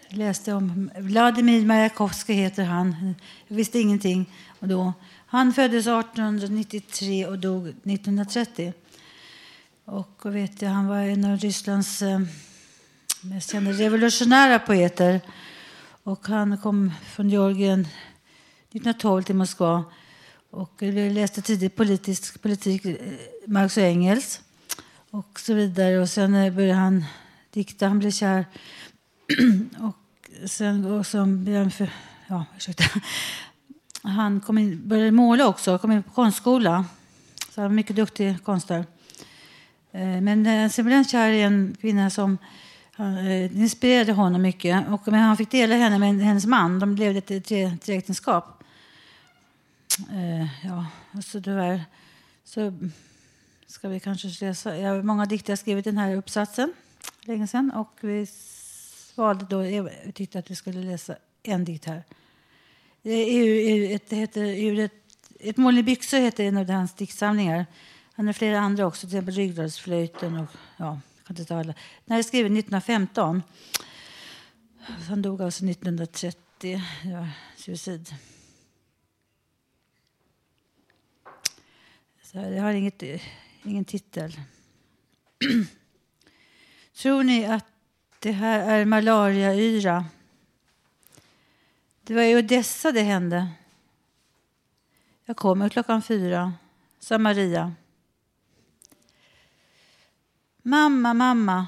läste om Vladimir Majakovskij heter han. Jag visste ingenting då. Han föddes 1893 och dog 1930. Och vet jag, han var en av Rysslands eh, mest kända revolutionära poeter. Och han kom från Georgien 1912 till Moskva och läste tidigt politisk politik, eh, Marx och Engels och så vidare. Och sen eh, började han dikta, han blev kär. [clears throat] och sen och så blev han för, ja, ursäkta. Han kom in, började måla också, kom in på konstskola. Så han var mycket duktig konstnär. Eh, men eh, han sen blev han kär i en kvinna som eh, inspirerade honom mycket. Och, men han fick dela henne med hennes man. De blev ett treäktenskap. Ja, så tyvärr så ska vi kanske läsa. Jag har många dikter jag har skrivit i den här uppsatsen länge sedan. Och vi valde då, vi tyckte att vi skulle läsa en dikt här. Det, är ur, ett, det heter, EU, ett, ett moln i byxor heter en av hans diktsamlingar. Han har flera andra också, till exempel Ryggradsflöjten och ja, jag kan inte ta alla. Den här är skriven 1915. Han dog alltså 1930. Ja, suicid. Så jag har inget, ingen titel. [clears throat] Tror ni att det här är malariayra? Det var i Odessa det hände. Jag kommer klockan fyra, sa Maria. Mamma, mamma.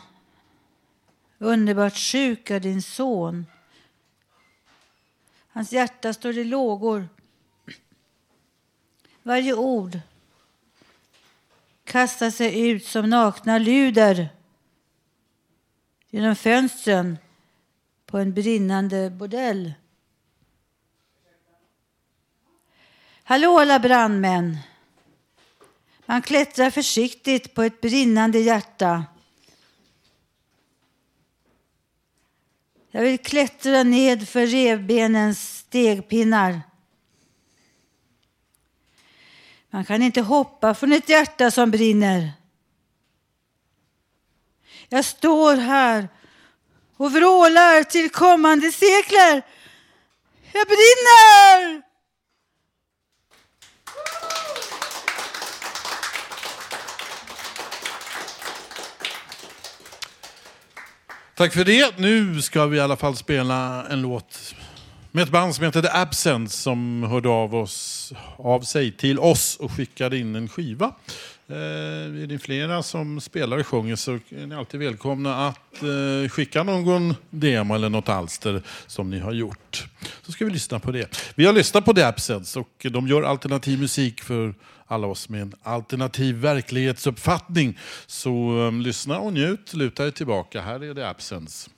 Underbart sjuk är din son. Hans hjärta står i lågor. Varje ord kastar sig ut som nakna luder genom fönstren på en brinnande bordell. Hallå alla brandmän! Man klättrar försiktigt på ett brinnande hjärta. Jag vill klättra ned för revbenens stegpinnar. Man kan inte hoppa från ett hjärta som brinner. Jag står här och vrålar till kommande sekler. Jag brinner! Tack för det. Nu ska vi i alla fall spela en låt med ett band som heter The Absence som hörde av, oss, av sig till oss och skickade in en skiva. Eh, är det flera som spelar och sjunger så är ni alltid välkomna att eh, skicka någon demo eller något alster som ni har gjort. Så ska vi lyssna på det. Vi har lyssnat på The Absence och de gör alternativ musik för alla oss med en alternativ verklighetsuppfattning. Så um, lyssna och njut, luta er tillbaka. Här är det Absence.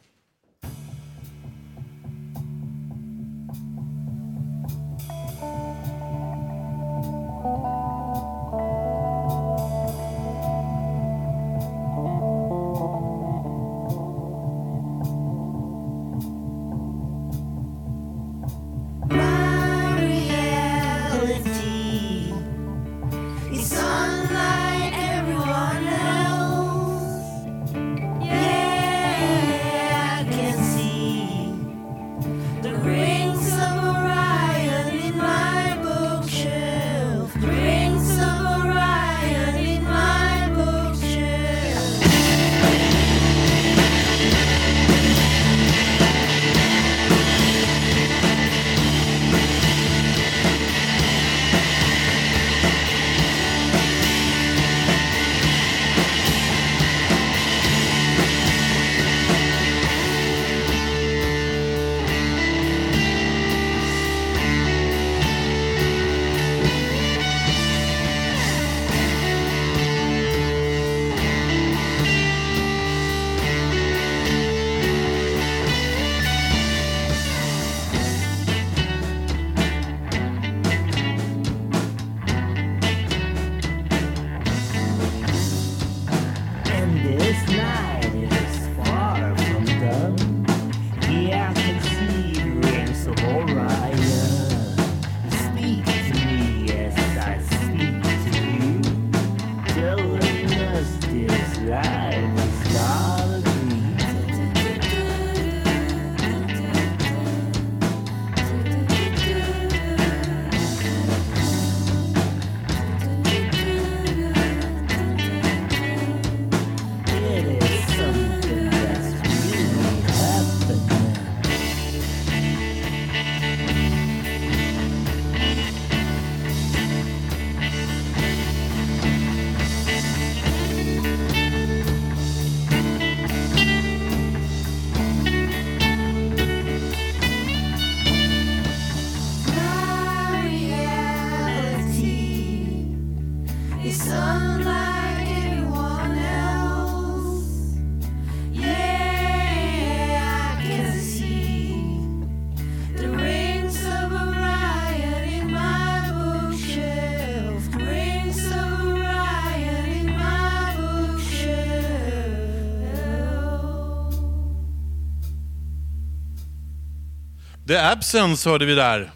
The Absence hörde vi där.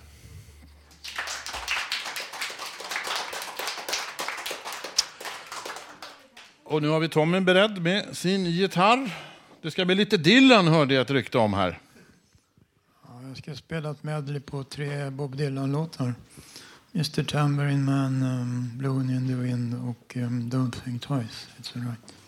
Och nu har vi Tommy beredd med sin gitarr. Det ska bli lite Dylan hörde jag ett rykte om här. Ja, jag ska spela ett medley på tre Bob Dylan-låtar. Mr Tambourine Man, um, Blowing in the Wind och um, Don't Think Twice. It's alright.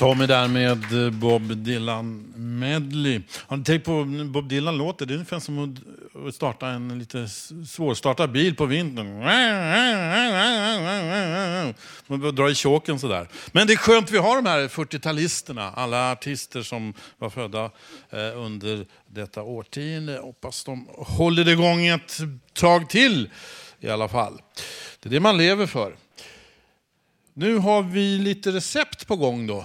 Tommy där med eh, Bob Dylan Medley. Har ni tänkt på hur Bob Dylan låter? Det är ungefär som att- starta en lite svårstartad bil på vintern. Man drar i choken sådär. Men det är skönt vi har de här 40-talisterna. Alla artister som var födda eh, under detta årtionde. Hoppas de håller det igång ett tag till i alla fall. Det är det man lever för. Nu har vi lite recept på gång då.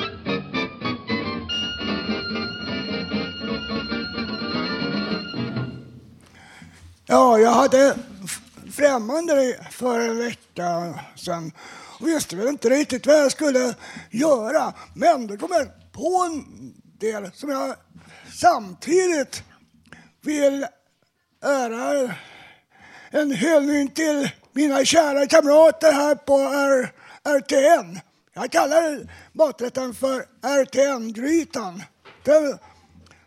Ja, jag hade främmande för en vecka sedan och visste väl inte riktigt vad jag skulle göra. Men då kom jag på en del som jag samtidigt vill ära. en hyllning till mina kära kamrater här på R- RTN. Jag kallar maträtten för RTN-grytan.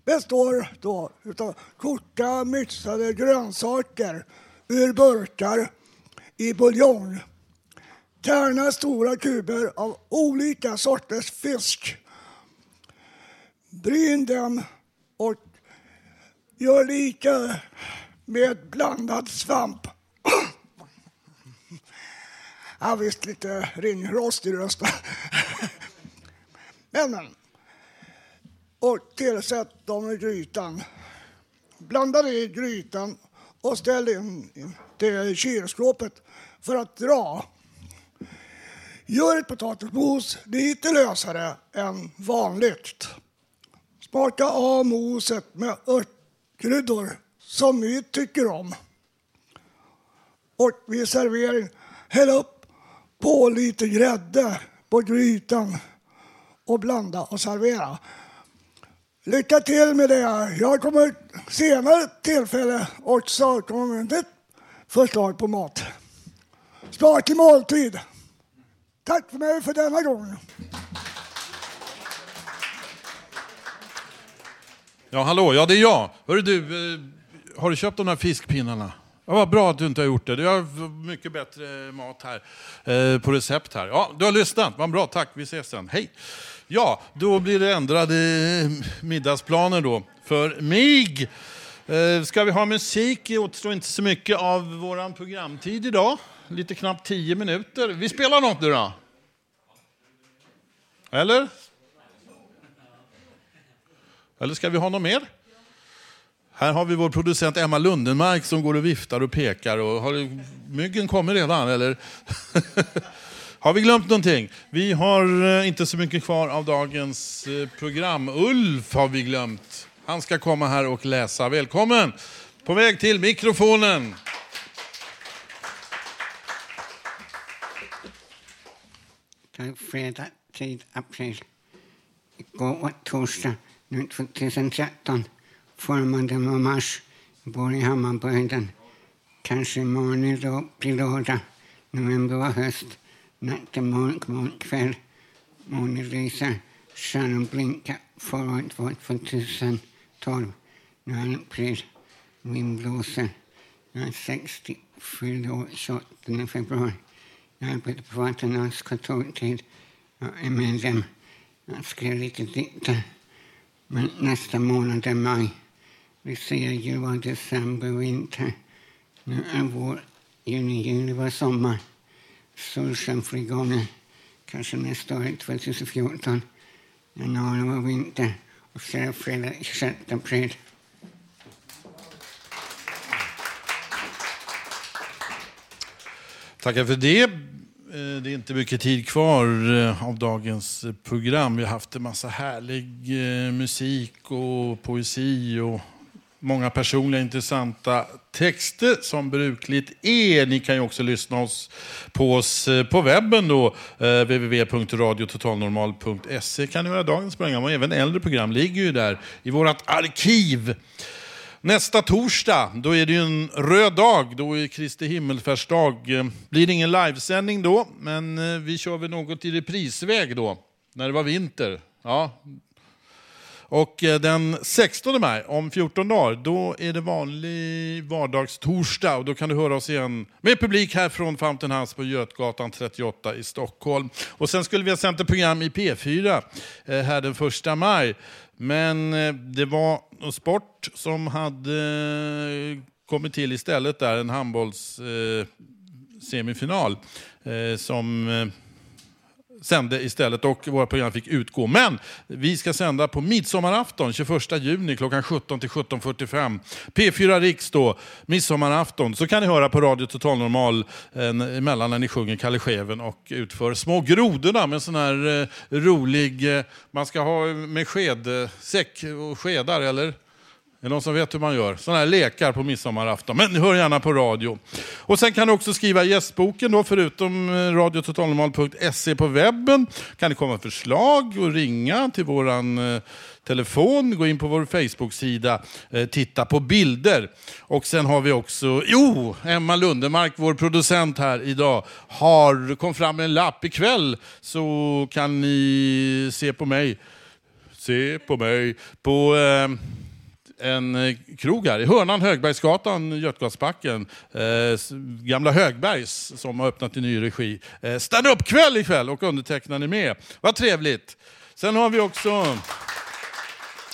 Består då utav korta mixade grönsaker ur burkar i buljong. Tärna stora kuber av olika sorters fisk. Bryn dem och gör lika med blandad svamp. Ja, visst, lite ringrost i rösten. Men, men. Och tillsätt dem i grytan. Blanda det i grytan och ställ in det i kylskåpet för att dra. Gör ett potatismos lite lösare än vanligt. Smaka av moset med örtkryddor som ni tycker om. Och vid servering, häll upp på lite grädde på grytan och blanda och servera. Lycka till med det. Jag kommer senare tillfälle också komma med ett förslag på mat. Smaklig måltid. Tack för mig för denna gång. Ja, hallå, ja det är jag. Hörru du, eh, har du köpt de här fiskpinnarna? Ja, vad bra att du inte har gjort det. Du har mycket bättre mat här eh, på recept här. Ja, du har lyssnat. Vad bra, tack. Vi ses sen. Hej! Ja, då blir det ändrade middagsplaner då för mig. Eh, ska vi ha musik? Det återstår inte så mycket av vår programtid idag. Lite knappt tio minuter. Vi spelar något nu då? Eller? Eller ska vi ha något mer? Här har vi vår producent Emma Lundenmark som går och viftar och pekar. Och har myggen kommit redan eller? [laughs] har vi glömt någonting? Vi har eh, inte så mycket kvar av dagens eh, program. Ulf har vi glömt. Han ska komma här och läsa. Välkommen! På väg till mikrofonen. Tack fredag, tid april. Igår var torsdag, nu 2013 formande med mars. Bor i Hammarbyhöjden. Kanske imorgon då blir lördag. November var höst. Natten, morgon, morgon, kväll. Månen lyser. Stjärnan blinkar. Förra var 2012. Nu är det april. Vind blåser. Jag är 60. Fyllde år 28 februari. Jag arbetar på Vattenfalls kontortid. Jag är medlem. Jag skrev lite dikter. Men nästa månad är maj. Vi ser jul, december, vinter. Nu är vår, juni, juli var sommar. Solsken frigången. Kanske nästa år, 2014. Januari och vinter. Och så är det fredag 26 april. Tackar för det. Eh, det är inte mycket tid kvar eh, av dagens program. Vi har haft en massa härlig eh, musik och poesi och många personliga intressanta texter som brukligt är. Ni kan ju också lyssna oss, på oss eh, på webben då. Eh, www.radiototalnormal.se kan ni höra dagens program och även äldre program ligger ju där i vårt arkiv. Nästa torsdag, då är det ju en röd dag, då är Kristi himmelfärdsdag. Eh, blir det ingen livesändning då, men eh, vi kör väl något i reprisväg då, när det var vinter. Ja. Och eh, den 16 maj, om 14 dagar, då är det vanlig vardagstorsdag och då kan du höra oss igen med publik här från Fountain House på Götgatan 38 i Stockholm. Och sen skulle vi ha sänt ett program i P4 eh, här den 1 maj. Men eh, det var sport som hade kommit till istället där, en handbolls eh, semifinal eh, som eh, sände istället och våra program fick utgå. Men vi ska sända på midsommarafton 21 juni klockan 17 till 17.45. P4 Riks då, midsommarafton. Så kan ni höra på Radio Total Normal eh, emellan när ni sjunger Kalle Scheven och utför Små grodorna med sån här eh, rolig, eh, man ska ha med sked, eh, säck och skedar eller? Det någon som vet hur man gör? Sådana här lekar på midsommarafton. Men hör gärna på radio. Och sen kan du också skriva gästboken då, förutom eh, radiototalnormal.se på webben. Kan det komma förslag och ringa till våran eh, telefon, gå in på vår Facebook-sida, eh, titta på bilder. Och sen har vi också, jo, Emma Lundemark, vår producent här idag, har kom fram med en lapp ikväll så kan ni se på mig, se på mig, på eh, en eh, krog här i hörnan Högbergsgatan, Götgatsbacken. Eh, gamla Högbergs som har öppnat i ny regi. Eh, Stand-up-kväll ikväll och undertecknaren är med. Vad trevligt. Sen har vi också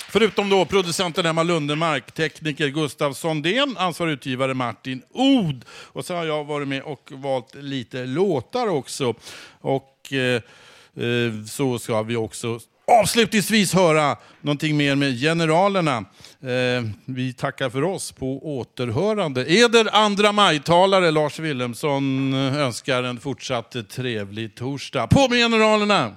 Förutom då producenten Emma Lundemark, tekniker Gustav Sondén, ansvarig utgivare Martin Od. Och så har jag varit med och valt lite låtar också. Och eh, eh så ska vi också avslutningsvis höra någonting mer med Generalerna. Eh, vi tackar för oss på återhörande. Eder andra majtalare Lars Wilhelmsson önskar en fortsatt trevlig torsdag. På med Generalerna!